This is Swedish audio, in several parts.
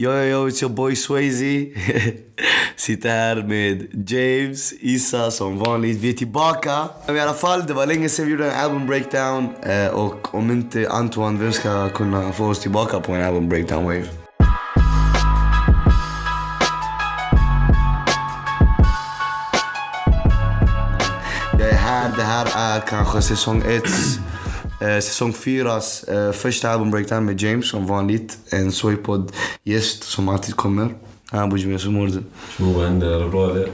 Yo, yo, yo, it's your boy Swayze. Sitter här med James, Issa som vanligt. Vi är tillbaka. Men I alla fall, det var länge sedan vi gjorde en album breakdown. Eh, och om inte Antoine, vem ska kunna få oss tillbaka på en album breakdown wave? Jag är här, det här är kanske säsong ett Eh, säsong 4s eh, första album breakdown med James som vanligt. En Soypod gäst som alltid kommer. Ah, Bujime, hur mår du? Vad händer? Är det bra eller?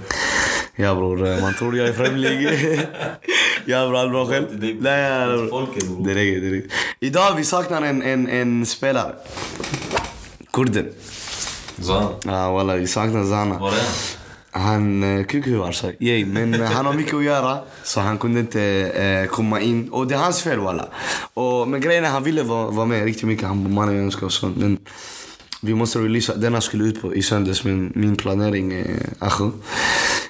Ja bror, eh, man tror jag är främling. ja bror, allt bra själv? Nej, ja, bror. folket, bror. Det räcker, det räcker. Idag vi saknar en, en, en spelare. Kurden. Zan, Ja walla, vi saknar Zana. var är han? Han eh, kukuvar sig. Yay, men eh, han har mycket att göra så han kunde inte eh, komma in. Och det är hans fel walla. Och, men grejen är han ville vara, vara med riktigt mycket. Han mannen önskar och sånt. Men vi måste releasa. Denna skulle ut på, i söndags men min planering är ajo.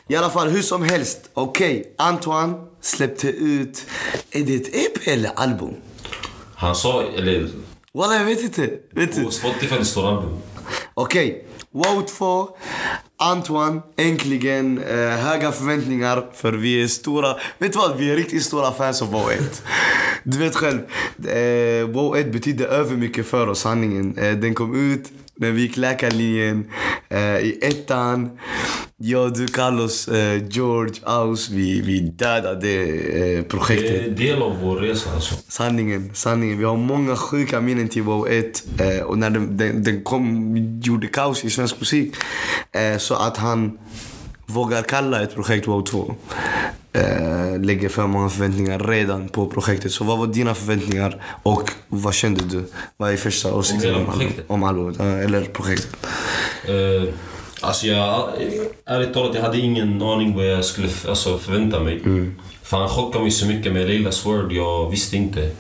I alla fall hur som helst. Okej, Antoine släppte ut. Är det ett EP eller album? Han sa, eller Walla jag vet inte. Vet på Spotify står album. Okej, wow 2. Antoine, äntligen. Eh, höga förväntningar för vi är stora. Vet du vad? Vi är riktigt stora fans av wow 1. Du vet själv. Eh, wow 1 betydde övermycket för oss, sanningen. Eh, den kom ut när vi gick läkarlinjen eh, i ettan. Jag, du, Carlos, eh, George, Aus, vi, vi dödade eh, projektet. Det är del av vår resa alltså. Sanningen, sanningen. Vi har många sjuka minnen till WoW 1. Eh, och när den, den, den kom, gjorde kaos i svensk musik. Eh, så att han vågar kalla ett projekt WoW 2. Eh, lägger för många förväntningar redan på projektet. Så vad var dina förväntningar och vad kände du? Vad är första åsikten om, om albumet? eller projektet? Eh, alltså jag, ärligt talat, jag hade ingen aning vad jag skulle alltså, förvänta mig. För han chockade mig så mycket med Leilas Word, jag visste inte.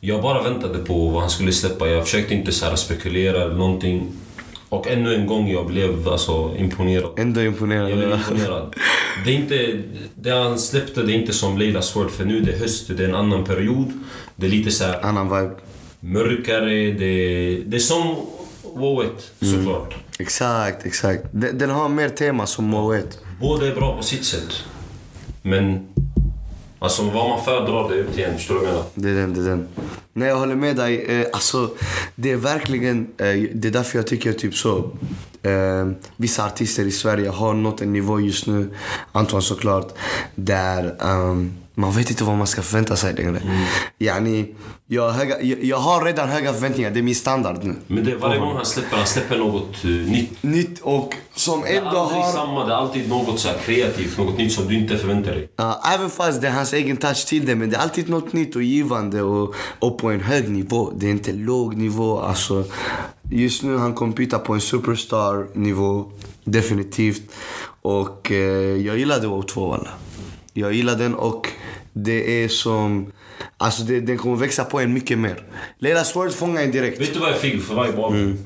Jag bara väntade på vad han skulle släppa. Jag försökte inte så här spekulera eller någonting. Och ännu en gång jag blev alltså imponerad. Ändå imponerad. Jag blev imponerad. Det, är inte, det han släppte det är inte som Leila Sword för nu är det höst, det är en annan period. Det är lite så här Annan vibe. mörkare, det, det är som WoW 1 såklart. Exakt, exakt. Den, den har mer tema som 1. Båda är bra på sitt sätt. Men alltså vad man föredrar det är upp till en, förstår du vad jag menar? Det är den, det är den. Nej, jag håller med dig. Eh, alltså, det är verkligen... Eh, det är därför jag tycker typ så... Eh, vissa artister i Sverige har nått en nivå just nu, Anton såklart, där ehm, man vet inte vad man ska förvänta sig längre. Mm. Yani, jag, har höga, jag, jag har redan höga förväntningar, det är min standard nu. Men det, varje gång han släpper, han släpper något uh, nytt. Nytt och som Det är ändå aldrig har... samma, det är alltid något så kreativt, något nytt som du inte förväntar dig. Ja, även fast det är hans egen touch till det, men det är alltid något nytt och givande och, och på en hög nivå. Det är inte låg nivå. Alltså, just nu han kompetar på en superstar-nivå, definitivt. Och eh, jag gillade WoW 2 walla. Jag gillar den och det är som... Alltså det, den kommer växa på en mycket mer. Leila Sword fångar en direkt. Vet du vad jag fick för vibe av mm.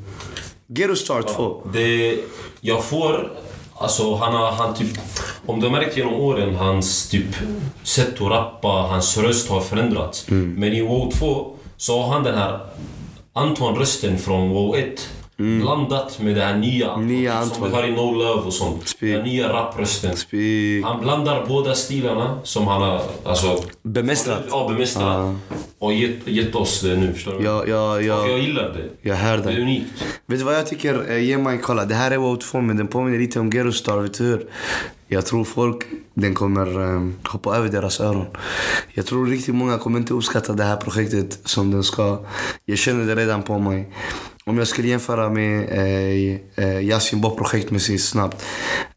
Ghetto Star 2. Det jag får, alltså han har, han typ, om du har märkt genom åren, hans typ sätt att rappa, hans röst har förändrats. Men i WoW 2 så har han den här Anton-rösten från WoW 1 blandat med det här nya Nya som vi har i No Love och sånt. Speak. Den nya rapprösten. Speak. Han blandar båda stilarna som han har alltså, Bemästrat. Ja, bemästrat. Och gett, gett oss det nu, förstår du? Jag, jag, Och jag, gillar det. jag hör Det dig. är unikt. Vet du vad jag tycker? Eh, Ge mig kolla. Det här är WoW 2 men den påminner lite om Ghetto Star. Vet du hur? Jag tror folk, den kommer um, hoppa över deras öron. Jag tror riktigt många kommer inte uppskatta det här projektet som den ska. Jag känner det redan på mig. Om jag skulle jämföra med eh, eh, Yasin Bob projektmässigt snabbt.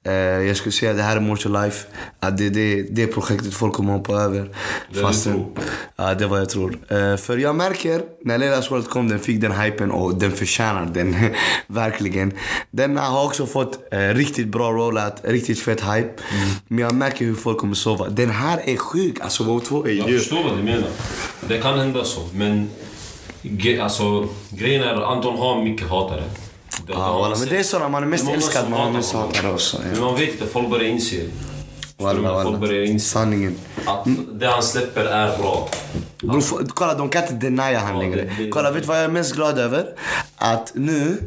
Eh, jag skulle säga att det här är More to Life. Att det är det, det projektet folk kommer hoppa över. Det är Fastän- du tror. Ja, det är vad jag tror. Eh, för jag märker, när Leilas World kom, den fick den hypen och den förtjänar den. Verkligen. Den har också fått eh, riktigt bra rollout, riktigt fett hype. Mm. Men jag märker hur folk kommer sova. Den här är sjuk. Alltså WoW 2 är Jag ju... förstår vad du menar. Det kan hända så, men ge, alltså, grejen är Anton har mycket hatare. Det, Ja, walla, men det är så när man är mest älskad, man har mest hatare också. Men Ja. man vet inte, folk börjar inse. Walla, Folk börjar inse Sanningen. att det han släpper är bra. Bro, kolla, de kan inte denia han längre. det- det- kolla, vet du vad jag är mest glad över? Att nu,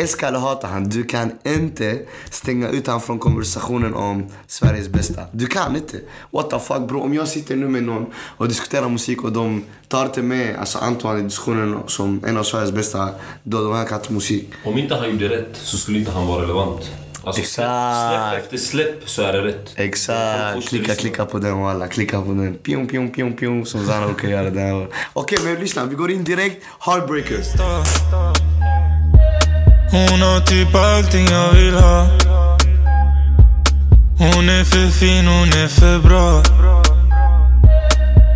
älska eller hata han. Du kan inte stänga ut han från konversationen om Sveriges bästa. Du kan inte. What the fuck bro. Om jag sitter nu med någon och diskuterar musik och de tar till mig, alltså Antoine i diskussionen som en av Sveriges bästa, då de här kan inte musik. Om inte han gjorde rätt så skulle inte han vara relevant. Alltså, släpp, Exakt. släpp efter släpp så är det rätt. Exakt. Klicka, klicka på den walla. Klicka på den. Pium, pium, pium, pium. Som Zana brukar göra där. Okej, men lyssna. Vi går in direkt. Heartbreaker. Hon har typ allting jag vill ha Hon är för fin, hon är för bra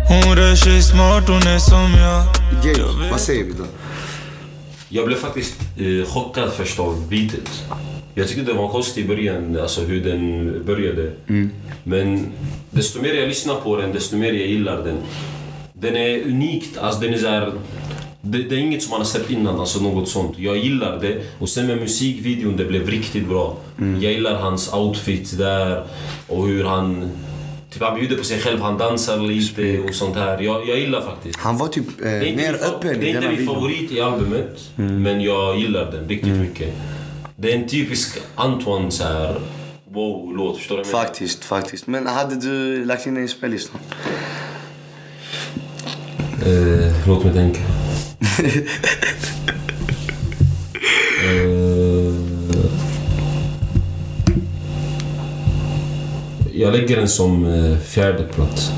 Hon rör sig smart, hon är som jag Jay, vad säger vi då? Jag blev faktiskt eh, chockad först av beatet. Jag tyckte det var konstigt i början, alltså hur den började. Men desto mer jag lyssnar på den, desto mer jag gillar den. Den är unikt, alltså den är så här, det, det är inget som man har sett innan, alltså något sånt. Jag gillar det. Och sen med musikvideon, det blev riktigt bra. Jag gillar hans outfits där och hur han... Typ han bjuder på sig själv, han dansar lite och sånt här. Jag, jag gillar faktiskt. Han var typ eh, Det mer öppen det i är inte min favorit i albumet, men jag gillar den riktigt mycket. Det är en typisk Antoine så här wow-låt, förstår du? Faktiskt, faktiskt. Men hade du lagt in den i spellistan? Eh, låt mig tänka. Eh, jag lägger den som eh, fjärde plats.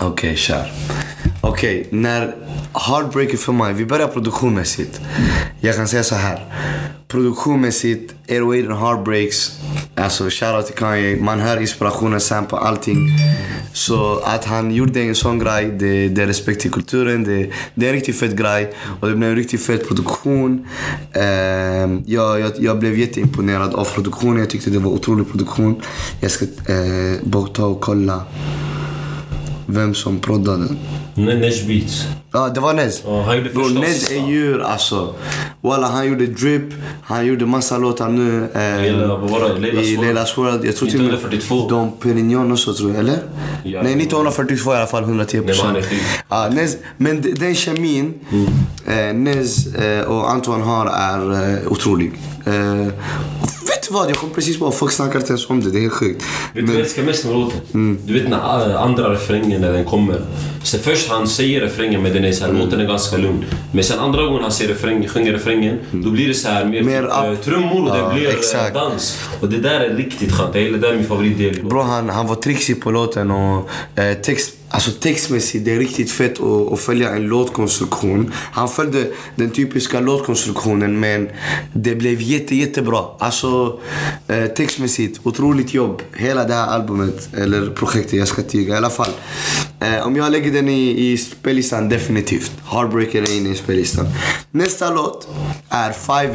Okej, kör. Okej, när Heartbreaker för mig, vi börjar produktionmässigt. Jag kan säga så här. Produktionmässigt, 808 and Heartbreaks, alltså shoutout till Kanye. Man hör inspirationen, sample, allting. Så att han gjorde en sån grej, det, det är respekt till kulturen. Det, det är en riktigt fet grej. Och det blev en riktigt fet produktion. Ehm, jag, jag, jag blev jätteimponerad av produktionen. Jag tyckte det var otrolig produktion. Jag ska eh, bara ta och kolla vem som proddade. den. Nesh Beats. Ja, det var Nez. Ja, han gjorde Bro, Nez är djur alltså. Walla, han gjorde Drip, han gjorde massa låtar nu. Eh, I. Leilas World. Jag tror till och med 1942. Dom Perignon också tror jag, eller? Ja. Nej, 1942 i alla fall, 110 Nej, men han är skit. Ja, Nez, men den kemin eh, Nez eh, och Antoine har är eh, otrolig. Eh, vad? Jag kom precis på att folk snackar inte ens om det. Det är helt sjukt. Vet du vad jag älskar mest med låten? Du vet när äh, andra refrängen när den kommer. Så först han säger refrängen men den är så här, låten är ganska lugn. Men sen andra gången han säger refräng, sjunger refrängen, då blir det så här mer, Mer typ, eh, trummor och Ja, det blir eh, exakt. dans. Och det där är riktigt skönt. Det, är min favoritdel. Bro, han, han var trixig på låten och eh, text, alltså textmässigt, det är riktigt fett att, att följa en låtkonstruktion. Han följde den typiska låtkonstruktionen men det blev jätte, jättebra. Alltså eh, textmässigt, otroligt jobb. Hela det här albumet, eller projektet, jag ska tyga i alla fall. Eh, om jag lägger den i, i spellistan, definitivt. Heartbreaker är inne i spellistan. Nästa låt är 5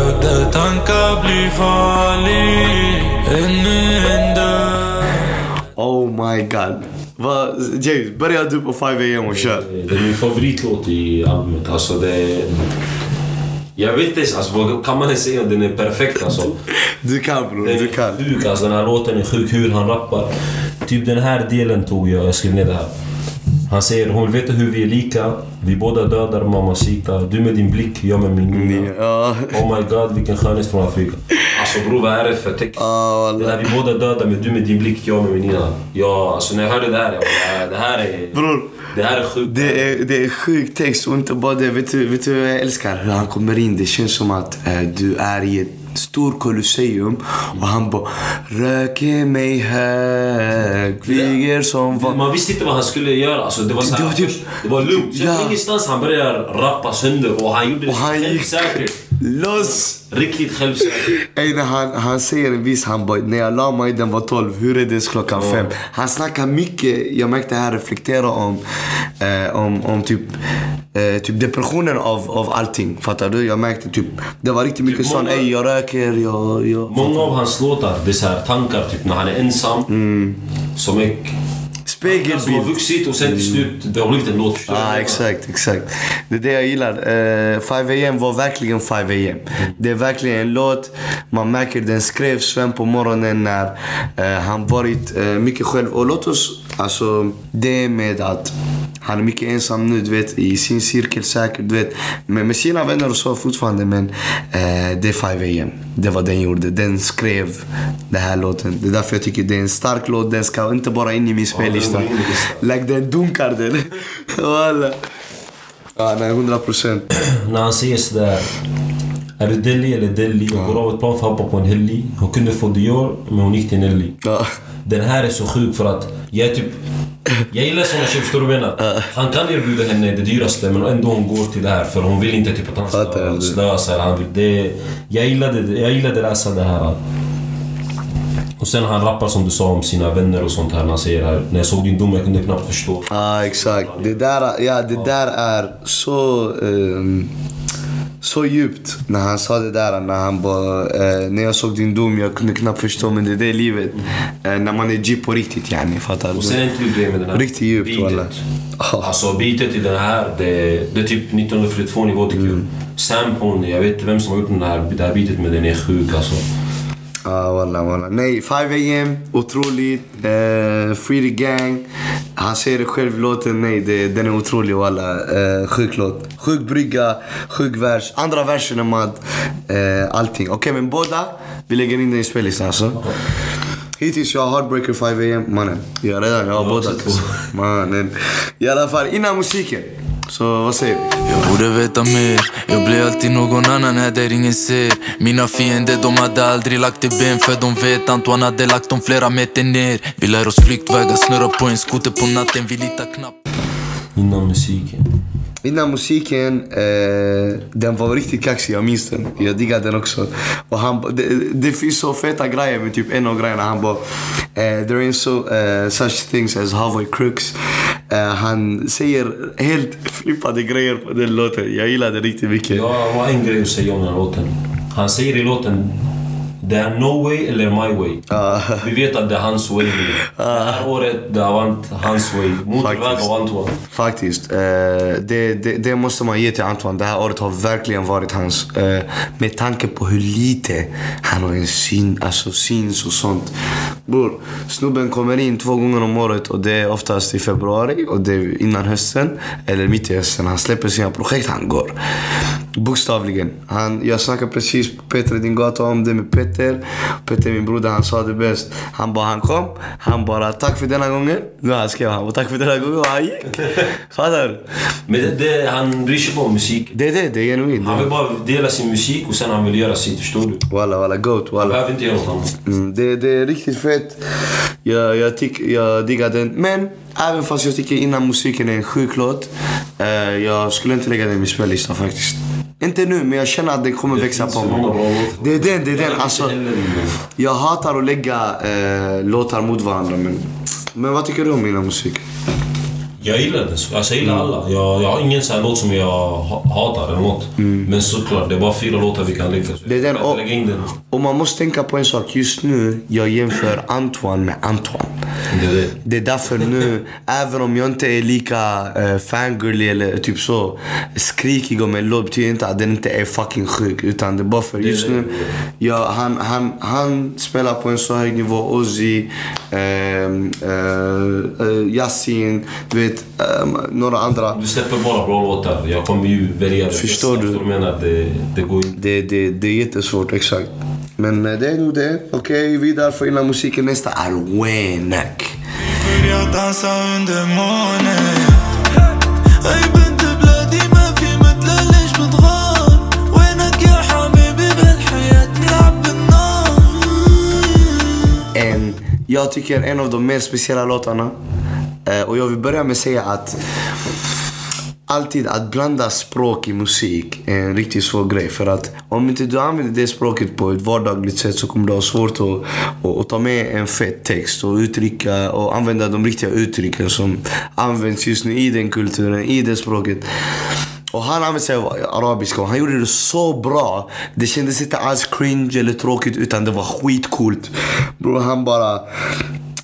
AM. Tankar blir farlig Ännu en dörr Oh my god. Vad- James, börja du på 5 AM och kör. Det är min favoritlåt i albumet. Alltså det... Jag vet inte alltså, vad kan man ens säga om den är perfekt alltså? Du kan bror, du kan. sjuk, alltså den här låten är sjuk hur han rappar. Typ den här delen tog jag, jag skrev ner det här. Han säger hon vill veta hur vi är lika. Vi båda dödar mamacita. Du med din blick, jag med min nina. Ja. Oh my god vilken skönhet från Afrika. Alltså bror vad är det för text? Ja, Det där vi båda dödar men du med din blick, jag med min nina. Ja, alltså när jag hörde det här, jag bara, det här är... Bror, Det här är sjukt. det är, det är sjuk text och inte bara det. Vet du, vet du jag älskar? Hur han kommer in. Det känns som att eh, du är i ett stort kolosseum och han bara Röker mig hög, flyger som van... Man visste inte vad han skulle göra. Alltså, det var så här, Det var typ- det var lugnt. Sen Ja. ingenstans han började rappa sönder och han gjorde det Och han gick självsäkert. Loss! Riktigt självsäkert. Ey, när han, han säger en viss, han bara när jag la mig den var 12, hur är det klockan fem? Han snackar mycket, jag märkte här reflektera om, eh, om, om typ, eh, typ depressionen av, av allting. Fattar du? Jag märkte typ, det var riktigt mycket sån, många- ey jag röker, jag... jag Många av hans låtar, det är så här tankar typ när han är ensam. Som är som har Spegelbild. vuxit och sen till slut, det har blivit en låt. Ja, ah, exakt, exakt. Det är det jag gillar. Eh, 5 AM var verkligen 5 AM. Det är verkligen en låt, man märker den skrevs fem på morgonen när eh, han varit eh, mycket själv. Och låt oss Alltså det med att han är mycket ensam nu, du vet, i sin cirkel säkert, du vet. Men med sina vänner och så fortfarande, men eh, det är 5 AM. Det var den gjorde. Den skrev den här låten. Det är därför jag tycker det är en stark låt. Den ska inte bara in i min spellista. listan. Lägg den, dunkar den. Walla. Ja, nej, 100 procent. När han säger sådär... Är du Delhi eller Delhi? Hon går av ett plan för att hoppa på en Helli. Hon kunde få Dior, men hon gick till Nelly. Ja. Den här är så sjuk för att jag är typ... Jag gillar såna tjejer, förstår du vad jag menar? Han kan erbjuda henne det dyraste men ändå hon går till det här för hon vill inte typ att han ska slösa eller han vill... Det, jag gillade jag gillade läsa det här. Och sen han rappar som du sa om sina vänner och sånt här. Han säger här, när jag såg din dom jag kunde knappt förstå. Ja, exakt. Det där, ja, det där är så... ehm, så djupt när han sa det där. När han bara... Eh, när jag såg din dom, jag kunde knappt förstå. Men det är det livet. Eh, när man är G på riktigt, yani. Fattar Och sen du? är inte det med den här Riktigt djupt, walla. Ja. Alltså beatet i den här, det, det är typ 1942 nivå tycker Mm. jag. Samplen, jag vet inte vem som har gjort den här, det här beatet men den är sjuk alltså. Ja, walla, walla. Nej, 5 AM, otroligt. Eh, Free the Gang. Han säger det själv låten. Nej, det, den är otrolig walla. Eh, sjuk låt. Sjuk brygga, sjuk vers. Andra versen är mad. Eh, allting. Okej, men båda, vi lägger in den i spellistan alltså. Hittills jag har Heartbreaker 5 AM. Mannen, jag har redan, jag har båda. två. Mannen. I alla fall, innan musiken. Så vad säger vi? Jag borde veta mer Jag blir alltid någon annan här där ingen ser Mina fiender de hade aldrig lagt i ben För de vet Antoine hade lagt dem flera meter ner Vi lär oss flyktvägar, snurra på en skoter på natten Vi litar knappt Innan musiken. Innan musiken, eh, den var riktigt kaxig, jag minns den. Jag diggade den också. Och han, det, det finns så feta grejer med typ en av grejerna. Han bara, eh, there ain't so, eh, such things as Harvey Crooks. Eh, han säger helt flippade grejer på den låten. Jag gillar det riktigt mycket. Jag har en grej att säga om den låten. Han säger i låten det är no way eller my way. Vi vet att det är hans way nu. Det här året, det har varit hans way. Motorväg av Antoine. Faktiskt. Eh, det, det, det måste man ge till Antoine. Det här året har verkligen varit hans. Eh, med tanke på hur lite han har en syn, alltså syns och sånt. Bror, snubben kommer in två gånger om året och det är oftast i februari och det är innan hösten. Eller mitt i hösten. Han släpper sina projekt, han går. Bokstavligen. Han, jag snackade precis på Peter din gata om det med Peter. Peter min broder, han sa det bäst. Han bara, han kom. Han bara, tack för denna gången. Nu han skrev han tack för denna gången och han gick. Fattar du? Men det, det, han bryr sig bara om musik. Det är det, det är genuint. Han vill bara dela sin musik och sen han vill göra sitt, förstår du? Walla walla, goat Han walla. behöver inte göra något annat. Mm, det, det är riktigt fett. Jag, jag, tyck, jag diggar den. Men även fast jag tycker innan musiken är en sjuk låt. Eh, jag skulle inte lägga den i min spellista faktiskt. Inte nu, men jag känner att den kommer växa finns på mig. Det är den, det är den. Jag Alltså, jag hatar att lägga eh, låtar mot varandra. Men, men vad tycker du om innan musik? Jag gillar det. Alltså, jag gillar alla. Jag, jag har ingen sån här låt som jag ha- hatar eller något. Men såklart, det är bara fyra låtar vi kan lägga. Det är den, och, lägga in den. och man måste tänka på en sak. Just nu, jag jämför Antoine med Antoine. Det är det. Det är därför nu, även om jag inte är lika uh, fangirly eller typ så skrikig om en låt betyder inte att den inte är fucking sjuk. Utan det är bara för just nu, ja, han, han, han spelar på en så hög nivå. Ozzy, um, uh, Yasin, du vet, ehm, några andra. Du släpper bara bra låtar. Jag kommer ju välja det Förstår bästa. du? Förstår du menar? Det, det går inte. Det, det, det är jättesvårt, exakt. Men eh, det är nog det. Okej, okay, vidare för innan musiken. Nästa är Wenak. En, jag tycker en av de mer speciella låtarna. Eh, och jag vill börja med att säga att alltid att blanda språk i musik är en riktigt svår grej. För att om inte du använder det språket på ett vardagligt sätt så kommer du ha svårt att, att, att ta med en fet text och uttrycka och använda de riktiga uttrycken som används just nu i den kulturen, i det språket. Och han använde sig av arabiska och han gjorde det så bra. Det kändes inte alls cringe eller tråkigt utan det var skitcoolt. Bror han bara...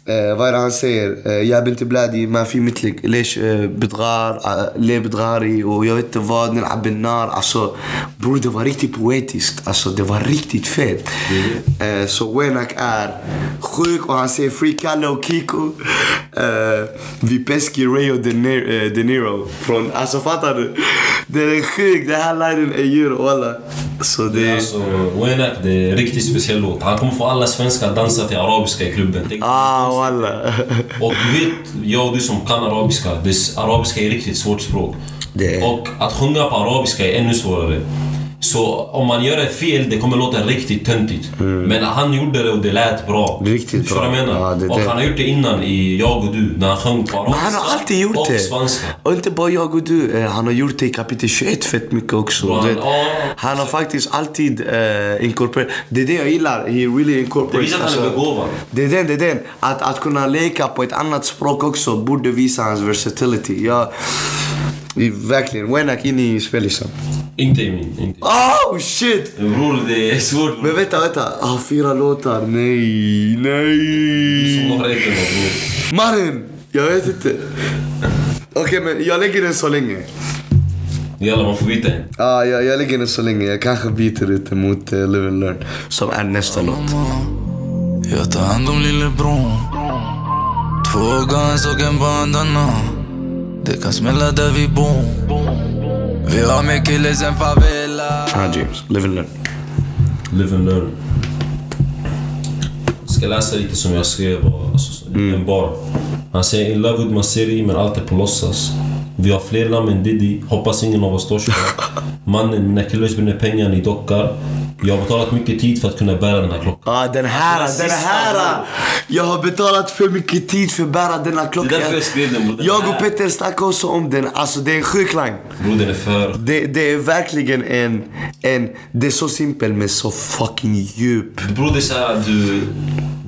Eh, vad är det han säger? Eh, jag blir inte bladi, man fi mitlik. Lesh eh, bedrar, le bedrari och jag vet inte vad. När abinnar. Alltså, bror det var riktigt poetiskt. Alltså det var riktigt fett. Mm. Så Wenak är sjuk och han säger Free Kalle och Kiko. Vi pesky Ray och De Niro. Från, alltså fattar du? Det är sjukt. Det här linen är djur walla. Det... Alltså, Wenak det är en riktigt speciell låt. Han kommer få alla svenskar att dansa till arabiska i klubben. Ah, walla Och vet, jag och du som kan arabiska, det, arabiska är riktigt svårt språk. Det är- Och att sjunga på arabiska är ännu svårare. Så om man gör ett fel, det kommer låta riktigt töntigt. Men han gjorde det och det lät bra. Mm. Riktigt bra. jag menar? Ja, det- och det- han har gjort det innan i Jag och du, när han sjöng på arabiska. Men han har alltid gjort och det. Och inte bara jag och du. Eh, Han har gjort det i kapitel 21 fett mycket också. Bra, vet, ja. han har faktiskt alltid uh, inkorporerat. Det är det jag gillar. He really Det incorporates. visar att han är begåvad. det är den, det är den. Att, att kunna leka på ett annat språk också borde visa hans versatility. Jag, verkligen. Wenak in i spellistan. Inte i min. Inte. Oh shit! Bror, det är svårt. Men vänta, vänta. Ah, fyra låtar. Nej, Som nej. bror. Mannen! Jag vet inte. Okej, men jag lägger den så länge. Jalla, man får byta en. Ja, jag, jag lägger den så länge. Jag kanske byter ut mot uh, Live and Learn. Som är nästa låt. Jag tar hand om lillebror Två guns och en bandana Det kan smälla där vi bor Vi har med killes en favela Ah, James. Live and Learn. Live and learn. Jag ska läsa lite som jag skrev, och, alltså, en bar. Han säger In love with my city, men allt är på låtsas. Vi har fler namn än Diddy, hoppas ingen av oss torskar. Mannen, mina killers bränner pengar, ni dockar. Jag har betalat mycket tid för att kunna bära den här klockan. Ah, den här, Alltså, den den här! Jag har betalat för mycket tid för att bära denna klocka. Det är därför jag skrev den. Den Jag och Petter snackade också om den. Alltså, det är en sjuk line. Den är för... Det, det är verkligen en, en... Det är så simpelt men så fucking djup. Bror, det är såhär att du...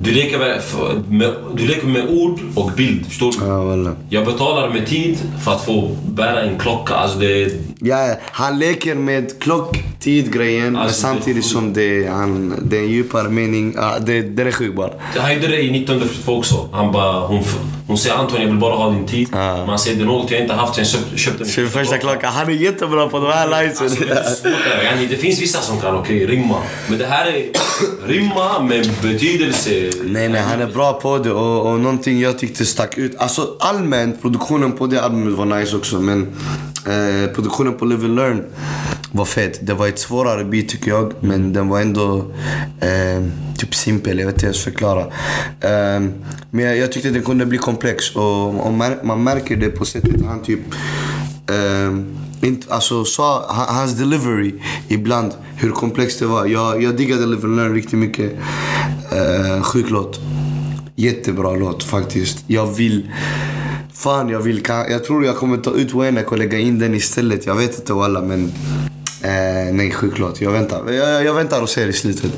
Du leker med, med, du leker med ord och bild, förstår du? Ja, walla. Jag betalar med tid för att få bära en klocka. Alltså det är... Ja, han leker med klocktid-grejen Alltså, det samtidigt sjukt. som det, han, det är en djupare mening. Ja, det, den är sjuk bara. Han gjorde det i 1942 också. Han bara, hon, hon säger Anton jag vill bara ha din tid. Men han säger det är något jag inte haft sen jag köpt, köpte min 21 klockan. Han är jättebra på de här linesen. Alltså, det, det finns vissa som kan okej rimma. Men det här är rimma med betydelse. Nej, nej, han är bra på det och, och någonting jag tyckte stack ut. Alltså allmänt, produktionen på det albumet var nice också men eh, produktionen på Live and Learn var fett. Det var ett svårare beat tycker jag men den var ändå eh, typ simpel, jag vet inte ens förklara. Eh, men jag, jag tyckte den kunde bli komplex och, och mär, man märker det på sättet han typ eh, inte, alltså, sa, han- hans delivery ibland, hur komplext det var. Jag, jag diggade Live and Learn riktigt mycket. Uh, sjuk låt. Jättebra låt faktiskt. Jag vill... Fan, jag vill... Jag tror jag kommer ta ut Wenek och lägga in den istället. Jag vet inte alla men... Eh, nej, sjuk låt. Jag väntar. Jag, jag väntar och ser i slutet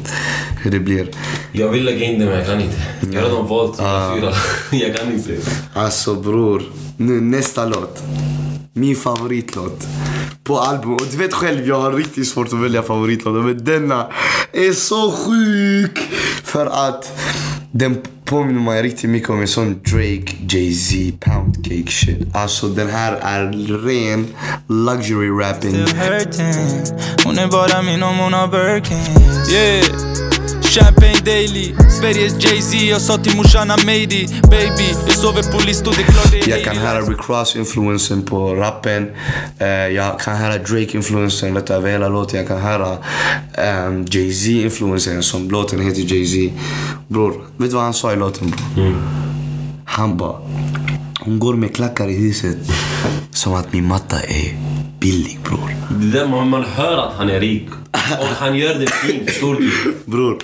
hur det blir. Jag vill lägga in det men jag kan inte. Jag har redan valt mina fyra. Jag kan inte. Alltså bror, nu nästa låt. Min favoritlåt på albumet. Och du vet själv, jag har riktigt svårt att välja favoritlåtar. Men denna är så sjuk! För att den påminner mig riktigt mycket om en sån Drake, Jay-Z, Poundcake shit. Alltså den här är ren luxury rapping. Still hurting Hon är bara min om hon har Birkin Yeah Champagne daily Sveriges Jay-Z Jag sa till morsan 80 Baby Jag sover på listor, det är klart det är Jag kan höra Rick Ross-influensen på rappen. Eh, jag kan höra Drake-influensen vet du, över hela låten. Jag kan höra um, Jay-Z-influensen som låten heter Jay-Z. Bror, vet du vad han sa i låten bror? Han bara, hon går med klackar i huset som att min matta är billig bror. Där man, hör att han är rik. Och han gör det fint, förstår du? Bror,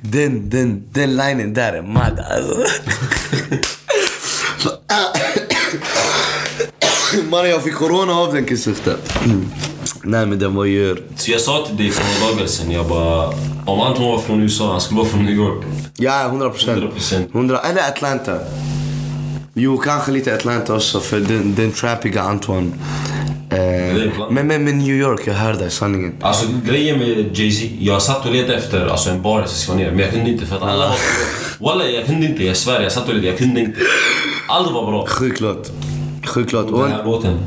den, den, den linen där är mad alltså. Mannen jag fick corona av den kisukten. Nej men den var ju... Så jag sa till dig för några dagar sedan, jag bara... Om Anton var från USA, han skulle vara från New York. Ja, 100 procent. 100%. 100 Eller Atlanta. Jo, kanske lite Atlanta också för den, den trappiga planen. Men, men, men New York, jag hörde sanningen. Alltså grejen med Jay-Z, jag satt och letade efter alltså, en bar jag ska skriva ner, men jag kunde inte för att alla var... Walla, jag kunde inte. Jag svär, jag satt och letade, jag kunde inte. Allt var bra. Sjukt låt. Sjukt låt. Den här låten.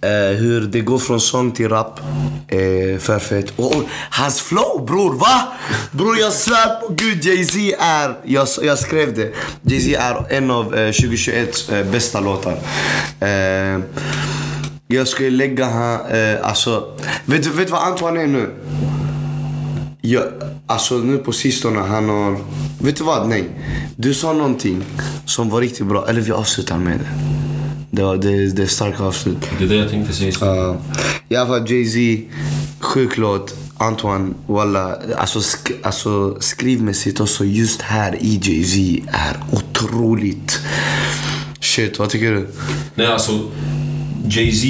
eh, hur det går från sång till rap. Eh, för fett. Och, och hans flow bror, va? Bror jag svär på gud Jay-Z är, jag, jag skrev det. Jay-Z är en av eh, 2021 eh, bästa låtar. Jag skulle lägga han, eh, alltså, vet du vet vad Antoine är nu? Ja, alltså nu på sistone han har... Vet du vad? Nej. Du sa någonting som var riktigt bra. Eller vi avslutar med det. Det, var, det, det är starka avslut. Det är det jag tänkte säga. Uh, I alla fall Jay-Z, sjuk låt. Antoine, walla. Alltså, sk alltså skrivmässigt också just här i Jay-Z är otroligt. Shit, vad tycker du? Nej, alltså Jay-Z,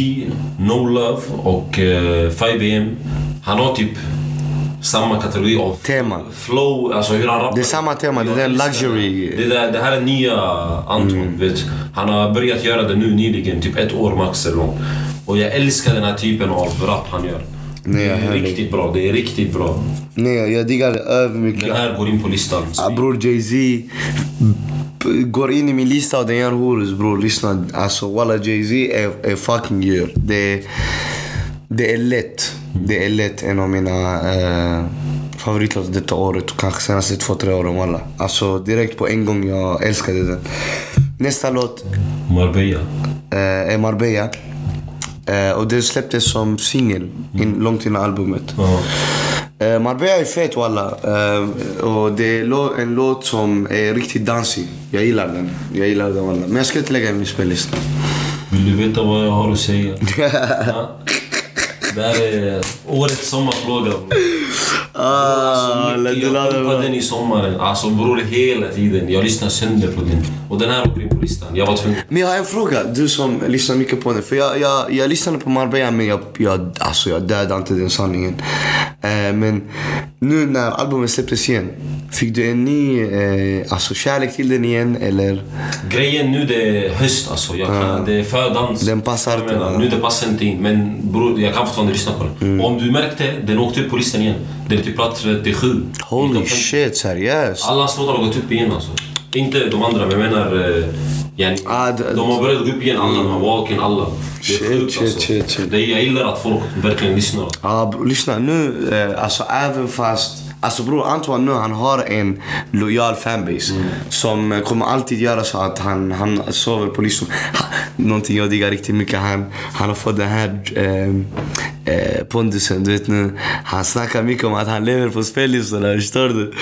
No Love och eh, 5am. Han har typ samma kategori av Tema. flow, alltså hur han rappar. Det är samma tema, det är luxury. Det, där, det här är nya Anton, vet Han har börjat göra det nu nyligen, typ ett år max eller något. Och jag älskar den här typen av rap han gör. Nej, det är härligt. riktigt bra, det är riktigt bra. Nej, jag diggar det övermycket. Den här går in på listan. Bror Jay-Z går in i min lista och den gör horus bror. Lyssna. Alltså walla Jay-Z är, är fucking djur. Det, det är lätt. Det är lätt en av mina eh, favoritlåtar detta året. och Kanske senaste två, tre åren walla. Alltså direkt på en gång jag älskade den. Nästa låt Marbella. eh, är Marbella. Eh, och det släpptes som singel in, långt innan albumet. Ja. Eh, Marbella är fet walla. Eh, och det är en låt som är riktigt dansig. Jag gillar den. Jag gillar den walla. Men jag ska inte lägga den i min spellista. Vill du veta vad jag har att säga? Det här är årets sommarplåga. bror. ah, Mycket, jag pumpade den i sommaren. Alltså bror, hela tiden. Jag lyssnar sönder på den. Och den här åker in på listan. Jag var tvungen. Men jag har en fråga, du som lyssnar mycket på den. För jag, jag, jag lyssnade på Marbella men jag, jag, alltså jag dödade inte den sanningen. Eh, men nu när albumet släpptes igen, fick du en ny eh, alltså kärlek till den igen eller? Grejen nu det är höst alltså. Jag kan, Det är fördans. Den passar inte? Nu det passar inte in. Men bror, jag kan fortfarande lyssna på den. Mm. Om du märkte, den åkte upp på listan igen. Den är typ plats 37. I Holy shit, seriöst? Alla hans låtar har gått upp igen alltså. Inte de andra, men jag menar... Yani, Ah, det- de har börjat gå upp igen, alla. De här Walken, alla. Det är Shit, sjukt shit, alltså. shit, shit. Det, jag gillar att folk verkligen lyssnar. Ja, bro, lyssna nu. Eh, alltså även fast... Alltså bror, Antoine nu han har en lojal fanbase. Som eh, kommer alltid göra så att han, han sover på. Ha, Någonting jag diggar riktigt mycket. Han, han har fått den här eh, eh, pondusen, du vet nu. Han snackar mycket om att han lever på spellistorna, förstår du?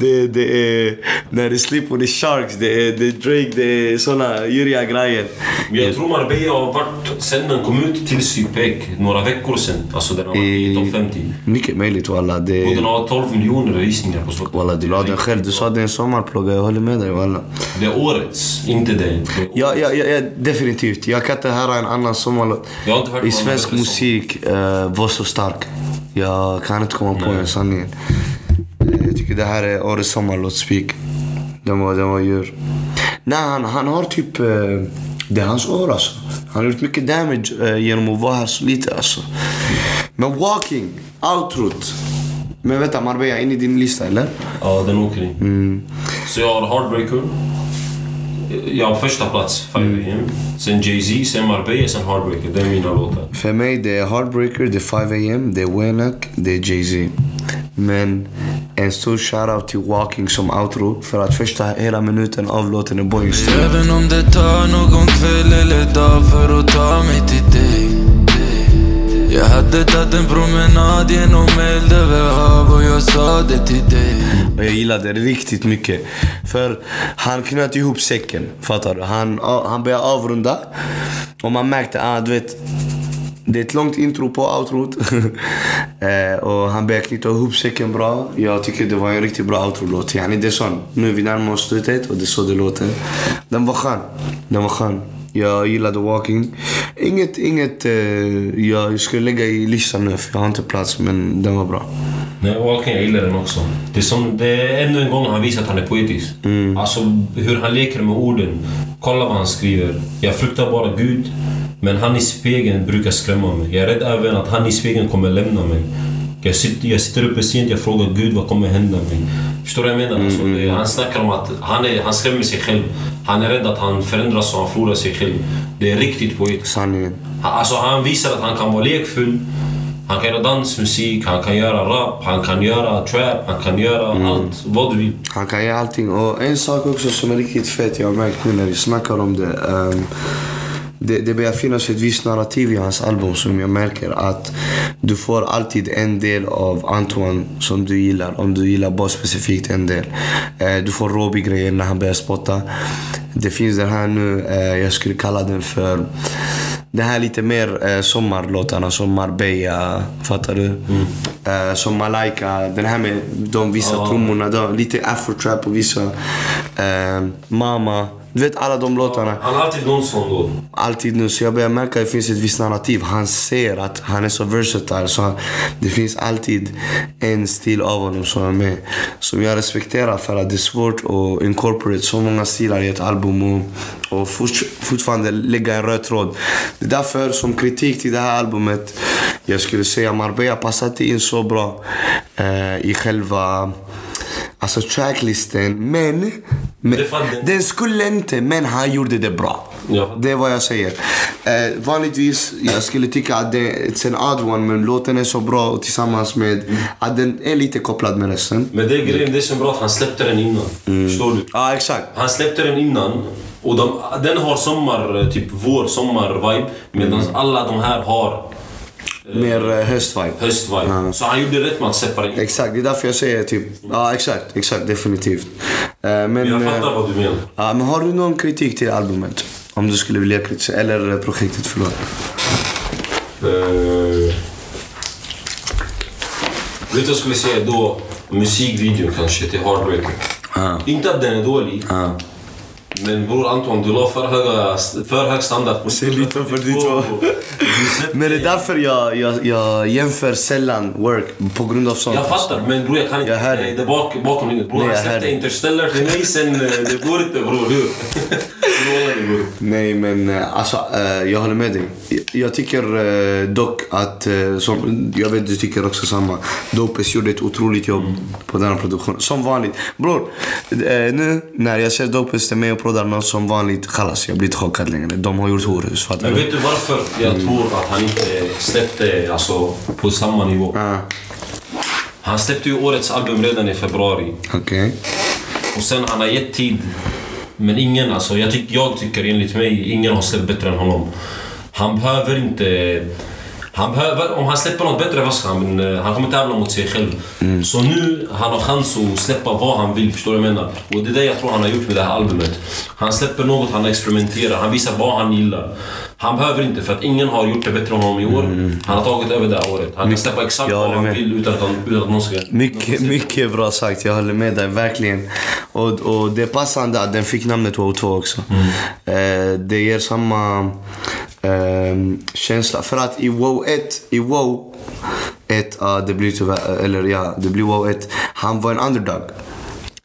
Det, det är... När det Sleep with the Sharks, det är, det är Drake, det är såna djuriga grejer. Jag tror Marbella har varit, sen den kom ut till Sypek, några veckor sen. Alltså den har varit i topp 50. Mycket möjligt walla. Det, Och den har 12 miljoner visningar på Spotify. Walla, du la den själv. Du sa det är en sommarplåga. Jag håller med dig walla. Det är årets, inte är Ja, ja, ja, definitivt. Jag kan inte höra en annan sommarlåt i svensk musik uh, var så stark. Jag kan inte komma på en sanningen. Eh, Jag tycker det här är årets sommarlåt, Spik. Den var, den var djur. Nej, han, han har typ... eh, det är hans år alltså. Han har gjort mycket damage eh, genom att vara här så lite alltså. Men Walking, outrot. Men vänta, Marbella, in i din lista eller? Ja, den åker in. Mm. Så jag har Heartbreaker. Jag har första plats, 5 Mm. AM. Sen Jay-Z, sen Marbella, sen Heartbreaker. Det är mina låtar. För mig det är Heartbreaker, det är 5am, det är Wenak, det är Jay-Z. Men en stor shoutout till Walking som outro för att första hela minuten av låten är Boeing Även om det tar någon kväll eller dag för att ta mig till dig jag hade tagit en promenad genom eld över hav och jag sa det till dig Och jag gillade det riktigt mycket. För han knöt ihop säcken, fattar du? Han, han började avrunda och man märkte, ah, du vet det är ett långt intro på outrot. eh, och han började knyta ihop säcken bra. Jag tycker det var en riktigt bra outro-låt. Yani det är sån. Nu är vi närmar oss slutet och det är så det låter. Den var skön. Den var skön. Jag gillade Walking. Inget, inget eh, jag skulle lägga i listan nu för jag har inte plats men den var bra. Nej, Walken, jag gillar den också. Det är, som, det är ännu en gång han visar att han är poetisk. Mm. Alltså hur han leker med orden. Kolla vad han skriver. Jag fruktar bara Gud. Men han i spegeln brukar skrämma mig. Jag är rädd även att han i spegeln kommer lämna mig. Jag sitter, jag sitter uppe sent, jag frågar Gud vad kommer hända mig. Förstår du vad jag menar? Alltså, det, han snackar om att han, är, han skrämmer sig själv. Han är rädd att han förändras och han förlorar sig själv. Det är riktigt poetiskt. Sanningen. Alltså han visar att han kan vara lekfull. Han kan göra dansmusik, han kan göra rap, han kan göra trap, han kan göra allt vad du vill. Han kan göra allting. Och en sak också som är riktigt fett, jag har märkt nu när vi snackar om det. ehm, det, det börjar finnas ett visst narrativ i hans album som jag märker att du får alltid en del av Antoine som du gillar. Om du gillar bara specifikt en del. Eh, du får Robbie-grejen när han börjar spotta. Det finns den här nu, eh, jag skulle kalla den för det här lite mer eh, sommarlåtarna som Marbella, fattar du? Eh, som Malaika, den här med de vissa Ja. trummorna, de, lite afrotrap och vissa. Eh, Mama, du vet alla de låtarna. Han har alltid någon sån då. Alltid nu, så jag börjar märka att det finns ett visst narrativ. Han ser att han är så versatile så han, det finns alltid en stil av honom som är med. Som jag respekterar för att det är svårt att incorporate så många stilar i ett album och, och fort, fortfarande lägga en röd tråd. Det är därför som kritik till det här albumet, jag skulle säga Marbella passar inte in så bra eh, i själva Alltså tracklisten, men... men den. skulle inte, men han gjorde det bra. Ja. Det är vad jag säger. Eh, vanligtvis, jag skulle tycka att det är en odd one, men låten är så bra och tillsammans med att den är lite kopplad med resten. Men det är grejen, det är så bra att han släppte den innan. Förstår du? Ja, exakt. Han släppte den innan och de, den har sommar, typ vår sommar-vibe medan alla de här har Mer eh, höstvibe. höst-vibe. Ja. Så han gjorde rätt med att separera. Exakt, det är därför jag säger typ, ja exakt, exakt, definitivt. Eh, men, Jag eh, fattar vad du menar. ja, men har du någon kritik till albumet? Om du skulle vilja kritisera, eller eh, projektet, förlåt. Uh, vet du vad jag skulle säga då? Musikvideon kanske till Heartbreaker. Ja. Inte att den är dålig. Ja. Men bror Anton, du la för, höga, för hög standard på Säg lite för ditt val. Men det är därför jag, jag, jag jämför sällan work på grund av sånt. Jag fattar, men bror jag kan inte... Jag hör det bak, bakom inget. Bror han släppte. Interstellar till mig sen... eh, Det går inte bror, Nej men eh, alltså, eh, jag håller med dig. Jag- tycker eh, dock att, som, jag vet du tycker också samma. Dopes gjorde ett otroligt jobb på den här produktionen. Som vanligt. Bror, nu när jag ser Dopes är med och proddar någon som vanligt, chalas, jag blir inte chockad längre. De har gjort horhus, Men vet du varför jag tror att han inte släppte alltså, på samma nivå? Ah, Han släppte ju årets album redan i februari. Okej. Och sen han har gett tid. Men ingen, alltså jag, tyck, jag tycker enligt mig, ingen har släppt bättre än honom. Han behöver inte... Han behöver, om han släpper något bättre, vad ska han? Men, eh, han kommer tävla mot sig själv. Så nu han har chans att släppa vad han vill, förstår du vad jag menar? Och det är det jag tror han har gjort med det här albumet. Han släpper något, han experimenterar, han visar vad han gillar. Han behöver inte, för att ingen har gjort det bättre än honom i år. Han har tagit över det här året. Han kan släppa exakt vad han med. vill utan att, utan att någon ska... Mycket, mycket bra sagt. Jag håller med dig, verkligen. Och, och det är passande att den fick namnet Wow 2 också. Eh, det ger samma eh, känsla. För att i Wow 1, i Wow 1, ja ah, det blir tyvärr, eh, eller ja, det blir Wow 1. Han var en underdog.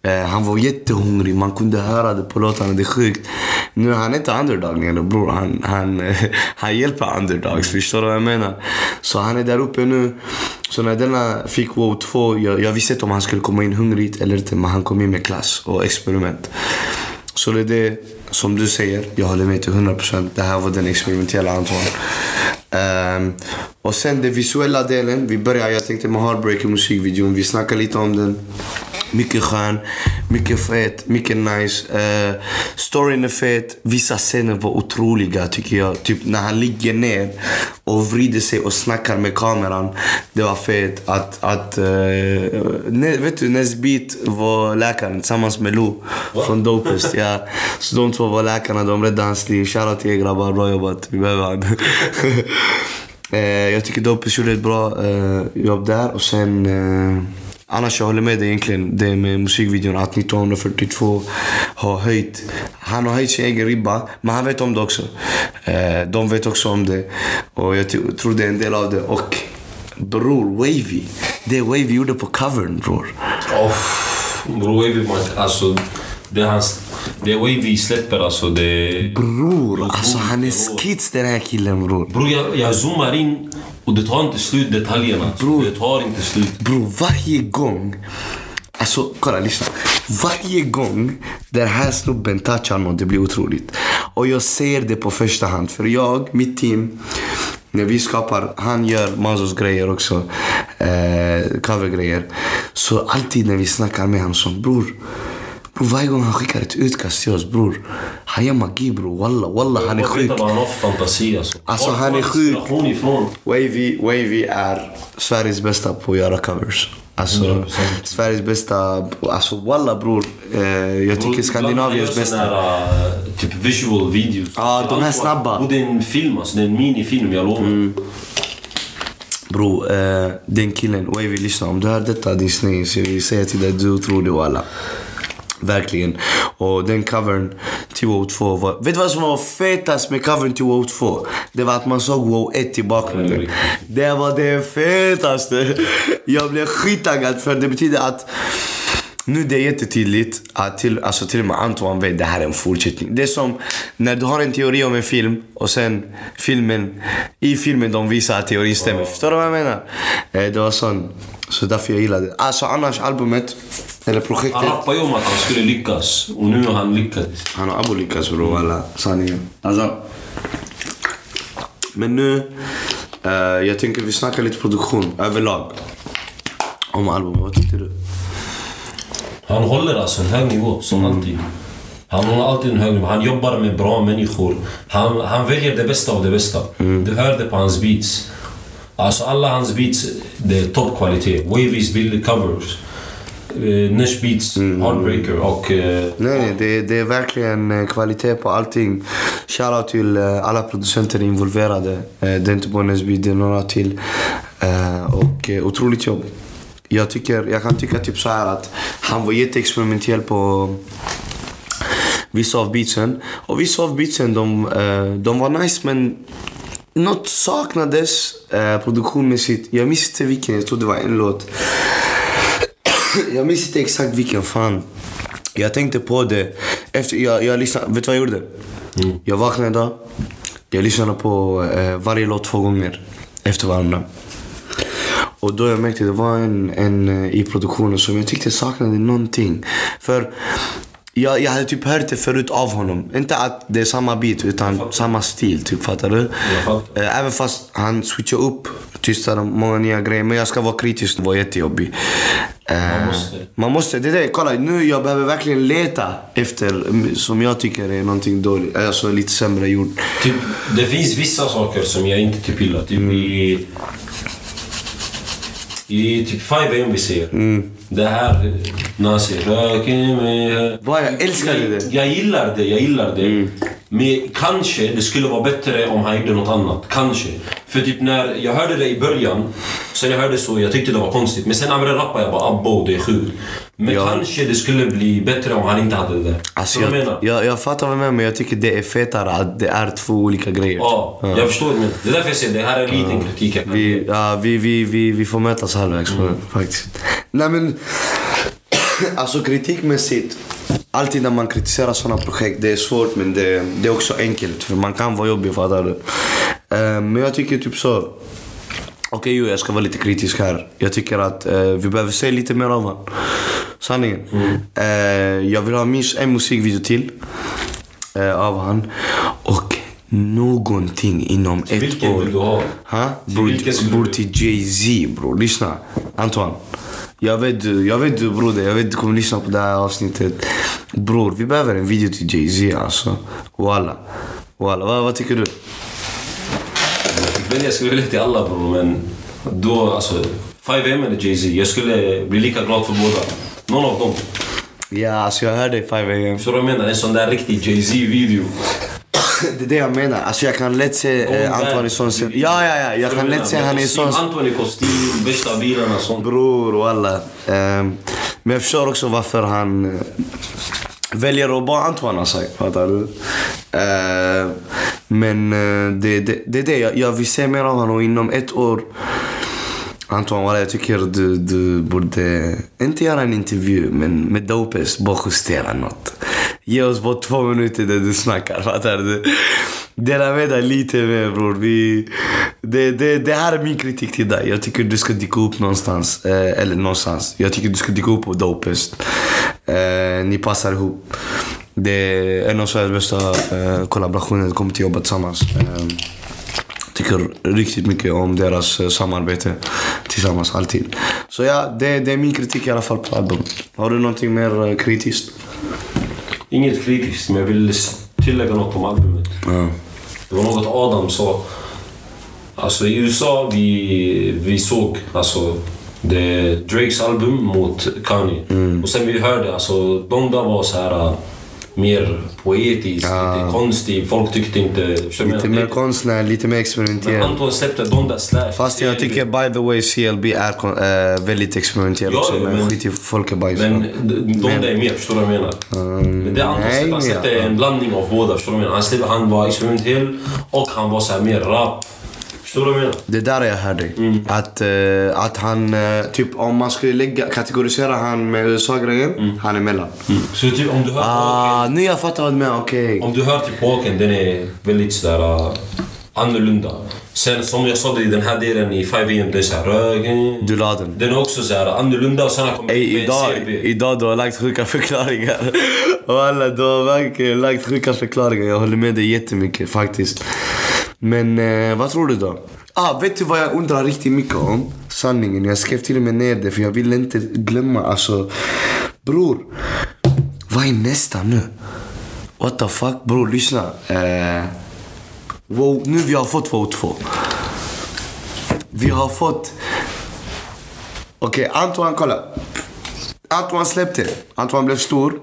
Eh, han var jättehungrig, man kunde höra det på låtarna, det är sjukt. Nu är han inte underdog längre bror, han, han, han hjälper underdogs, förstår du vad jag menar? Så han är där uppe nu. Så när denna fick WoW 2, jag, jag visste inte om han skulle komma in hungrigt eller inte, men han kom in med klass och experiment. Så det är det som du säger, jag håller med till 100%. Det här var den experimentella Anton. Um, ehm, och sen den visuella delen, vi börjar, jag tänkte med Heartbreaker musikvideon, vi snackade lite om den. Mycket skön, mycket fet, mycket nice. Uh, storyn är fet, vissa scener var otroliga tycker jag. Typ när han ligger ner och vrider sig och snackar med kameran. Det var fet. Att, att uh, ne, vet du, Nesbit var läkaren tillsammans med Lou från Dopest. Ja. Så de två var läkarna, de räddade hans liv. Shoutout till er grabbar, bra jobbat. Vi behöver han. Jag tycker Dopes gjorde ett bra jobb där. Och sen... eh, Annars jag håller med dig egentligen. Det med musikvideon att 1942 har höjt. Han har höjt sin egen ribba, men han vet om det också. Eh, de vet också om det. Och jag tror det är en del av det. Och bror, Wavy. Det Wavy gjorde på covern bror. Oh, bror Wavy alltså... Det är hans... Det Wavy släpper alltså, det... Bror, det alltså han är skits den här killen bror. Bror, jag, jag zoomar in och det tar inte slut detaljerna. Bror. Det tar inte slut. Bror, varje gång... Alltså, kolla, lyssna. Varje gång den här snubben touchar någon, det blir otroligt. Och jag ser det på första hand. För jag, mitt team, när vi skapar, han gör Mazos grejer också. Eh, covergrejer. Så alltid när vi snackar med honom så, bror. Bror, varje gång han skickar ett utkast till oss, bror. Han gör magi, bror. Walla, walla, han är Jag sjuk. han har fantasi alltså. Alltså, han är sjuk. Wavy, Wavy är Sveriges bästa på att göra covers. Alltså, 100%. Sveriges bästa... Alltså walla bror. Eh, jag tycker Skandinaviens bästa. jag här, eh, typ visual videos. Ja, Det är de här allt snabba. Och det är en film alltså, det är en minifilm, jag lovar. Bro, eh, den killen, Wavy lyssna. Om du hör detta din snygis, jag vill säga till dig du är otrolig walla. Verkligen. Och den covern till WoW 2 var... Vet du vad som var fetast med covern till WoW 2? Det var att man såg WoW 1 i bakgrunden. Det var det fetaste. Jag blev skittaggad för det betyder att nu det är jättetydligt att till, alltså till och med Antoine vet det här är en fortsättning. Det är som när du har en teori om en film och sen filmen, i filmen de visar att teorin stämmer. Förstår du vad jag menar? Eh, Det var sån. Så därför jag gillade det. Alltså annars albumet, eller projektet. Han rappade ju om att han skulle lyckas och nu har han lyckats. Han har abo lyckats bror, alla sanningen. Alltså. Men nu, eh, jag tänker vi snackar lite produktion överlag. Om albumet, vad tyckte du? Han håller alltså en hög nivå, som alltid. Han håller alltid en hög nivå. Han jobbar med bra människor. Han, han väljer det bästa av det bästa. Du hör det på hans beats. Alltså alla hans beats, det är toppkvalitet. Wavies bild covers. Uh, Nesh beats, Heartbreaker och... eh, Nej, nej det, det är verkligen eh, kvalitet på allting. Shoutout till eh, alla producenter involverade. Eh, Det är inte bara Nesby, det är några till. Eh, Och eh, otroligt jobb. Jag, tycker, jag kan tycka typ så här att han var jätteexperimentell på vissa av beatsen. Och vissa av beatsen de, eh, de var nice men något saknades eh, produktionmässigt. Jag minns inte vilken, jag tror det var en låt. Jag minns inte exakt vilken fan. Jag tänkte på det efter jag, jag lyssnade, vet du vad jag gjorde? Jag vaknade idag, jag lyssnade på eh, varje låt två gånger efter varandra. Och då jag märkte det var en, en eh, i produktionen som jag tyckte saknade någonting. För jag, jag hade typ hört det förut av honom. Inte att det är samma beat utan samma stil, typ fattar du? Eh, Även fast han switchade upp, tystade många nya grejer. Men jag ska vara kritisk, det var jättejobbig. Eh, Man måste. Man måste, det är det. Kolla nu jag behöver verkligen leta efter mm, som jag tycker är någonting dåligt. Alltså lite sämre gjort. Typ, det finns vissa saker som jag inte typ gillar. Typ i... I typ 5am vi ser. Det här, när han säger "Rök i mig". Bra, jag älskade jag, det. Jag gillar det, jag gillar det. Men kanske det skulle vara bättre om han gjorde något annat. Kanske. För typ när jag hörde det i början, sen jag hörde så, jag tyckte det var konstigt. Men sen när jag började rappa, jag bara abbo, det är sjukt. Men Ja. kanske det skulle bli bättre om han inte hade det. Alltså jag, jag menar? jag, jag fattar vad du menar men jag tycker det är fetare att det är två olika grejer. Ja, jag förstår. Men det är därför jag säger det här är en liten kritik. Jag kan Vi, ja, vi, vi, vi, vi får mötas halvvägs den, faktiskt. Nej men, alltså kritikmässigt. Alltid när man kritiserar sådana projekt, det är svårt men det, det är också enkelt. För man kan vara jobbig, fattar du? Eh, men jag tycker typ så. Okej, jo, jag ska vara lite kritisk här. Jag tycker att eh, vi behöver se lite mer av honom. Sanningen. Eh, jag vill ha minst en musikvideo till av han. Och någonting inom ett vilken år. vill du ha? Ha? Till Bror, vilken till Jay-Z bror. Lyssna. Antoine. Jag vet, du- jag vet du broder, jag vet du kommer lyssna på det här avsnittet. Bror, vi behöver en video till Jay-Z alltså. Walla. Walla. Vad, vad tycker du? Välja, jag skulle välja till alla bror, men då alltså... 5M eller Jay-Z, jag skulle bli lika glad för båda. Någon av dem. Ja, alltså jag hörde 5am. Förstår du vad jag menar? En sån där riktig Jay-Z-video. Det är det jag menar. Alltså jag kan lätt se eh, Antoine i sån... Ja, ja, ja. Jag kan lätt se han i sån... Anton i kostym, värsta bilarna sånt. Bror och alla. Ehm, men jag förstår också varför han eh, väljer att bara Antoine har sagt. Fattar du? Ehm, men eh, det, det, det är det. Jag, jag vill se mer av honom och inom ett år Antoine, walla, jag tycker du, du borde inte göra en intervju men med Dopes bara justera något. Ge oss bara två minuter där du snackar, fattar du? Dela med dig lite mer bror. Vi, det, det, det här är min kritik till dig. Jag tycker du ska dyka upp någonstans. Eh, eller någonstans. Jag tycker du ska dyka upp på Dopest. Eh, ni passar ihop. Det är en av Sveriges bästa eh, kollaborationer. De kommer till jobba tillsammans. Eh, tycker riktigt mycket om deras eh, samarbete tillsammans, alltid. Så ja, det, det är min kritik i alla fall på albumet. Har du någonting mer eh, kritiskt? Inget kritiskt, men jag vill tillägga något om albumet. Ja. Det var något Adam sa. Alltså i USA, vi, vi såg alltså det Drakes album mot Kanye. Mm. Och sen vi hörde, alltså Donda var så här mer poetisk, Ja. lite konstig. Folk tyckte inte... Lite mer konstnär, lite mer Men experimentell. Anton släppte Donda Slash. Fast jag tycker by the way CLB är eh, väldigt experimentell Ja, också. Men skit i folkebajs. Men d- Donda är mer, förstår du vad jag menar? men det Anton släppte, han släppte en blandning av båda, förstår du vad jag menar? Han, släppte, han var experimentell och han var så här mer rap. Förstår du vad jag menar? Det där jag hörde. Att, eh, att han, eh, typ om man skulle lägga, kategorisera han med USA-grejen, han är mellan. Så typ om du hör Ah, nu jag fattar vad du menar, okej. Om du hör till Walken, den är väldigt sådär uh, annorlunda. Sen som jag sa i den här delen i 5am, det är såhär rögen. Du la den. Den är också såhär annorlunda och sen har kommit Ey, idag, CB. idag du har lagt sjuka förklaringar. Och alla, du har verkligen lagt sjuka förklaringar. Jag håller med dig jättemycket faktiskt. Men eh, vad tror du då? Ah, vet du vad jag undrar riktigt mycket om? Sanningen. Jag skrev till och med ner det för jag ville inte glömma. Alltså, bror. Vad är nästa nu? What the fuck? Bror, lyssna. Eh, wow, nu vi har fått Wow 2. Vi har fått... Okej, Antoine, kolla. Antoine släppte. Antoine blev stor.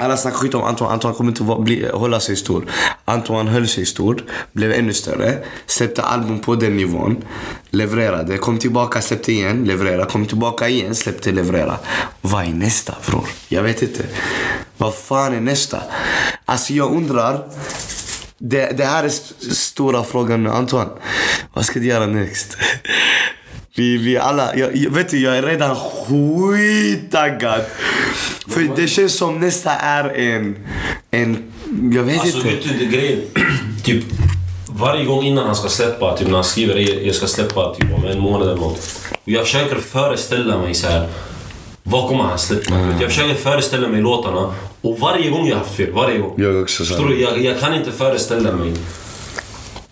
Alla snackar skit om Antoine. Antoine kommer inte bli, hålla sig stor. Antoine höll sig stor, blev ännu större. Släppte album på den nivån. Levererade, kom tillbaka, släppte igen, leverera. Kom tillbaka igen, släppte, leverera. Vad är nästa bror? Jag vet inte. Vad fan är nästa? Alltså jag undrar. Det, det här är st- stora frågan nu. Antoine, vad ska du göra next? Vi, vi alla, jag, jag, vet du, jag är redan skittaggad. För det känns som nästa är en, en, jag vet Alltså inte. vet du, grejen... typ varje gång innan han ska släppa, typ när han skriver "Jag- ska släppa typ om en månad eller något. Och jag försöker föreställa mig så här. Vad kommer han släppa? Jag försöker föreställa mig låtarna och varje gång jag har haft fel, varje gång. Jag också så. Förstår du? Jag, jag kan inte föreställa mig.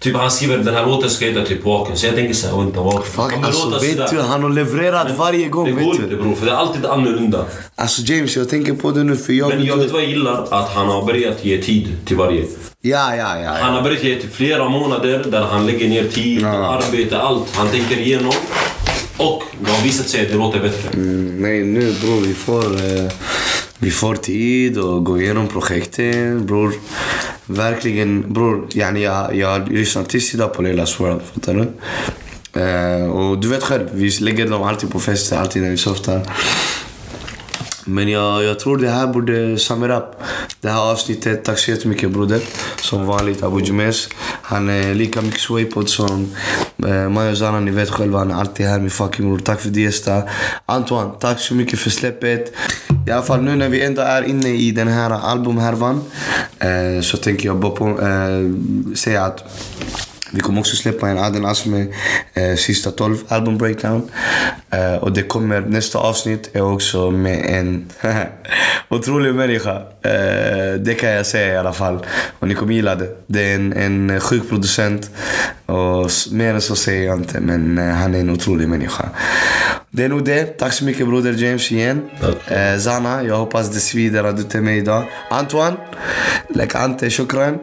Typ han skriver den här låten ska heta typ Walken, så jag tänker såhär, vänta vad Fuck, alltså vet du, han har levererat Men varje gång. Det vet går du. inte bror, för det är alltid annorlunda. Alltså James, jag tänker på det nu för jag... Men jag vet vad jag gillar? Att han har börjat ge tid till varje. Ja, ja, ja. Han har börjat ge till flera månader där han lägger ner tid, Ja. arbete, allt. Han tänker igenom. Och det har visat sig att det låter bättre. Mm, nej, nu bror, vi får... Eh, vi får tid och gå igenom projekten, bror. Verkligen, bror. Yani jag, jag lyssnar tills idag på Leilas World, fattar du? Uh, och du vet själv, vi lägger dem alltid på fester, alltid när vi softar. Men jag, jag tror det här borde summer up. Det här avsnittet. Tack så jättemycket broder. Som vanligt Abu Jumes. Han är lika mycket swaypod som eh, Mayo Zana. Ni vet själva, han är alltid här min fucking bror. Tack för det gästa. Antoine, tack så mycket för släppet. I alla fall nu när vi ändå är inne i den här albumhärvan. Eh, så tänker jag bara på, eh, säga att vi kommer också släppa en Aden Asme eh, sista 12 album breakdown. Eh, och det kommer, nästa avsnitt är också med en otrolig människa. Eh, det kan jag säga i alla fall. Och ni kommer gilla det. Det är en, en sjuk producent. Och mer än så säger jag inte, men eh, han är en otrolig människa. Det är nog det. Tack så mycket broder James igen. Eh, Zana, jag hoppas det svider att du är med idag. Antoine, lek Ante, shukran.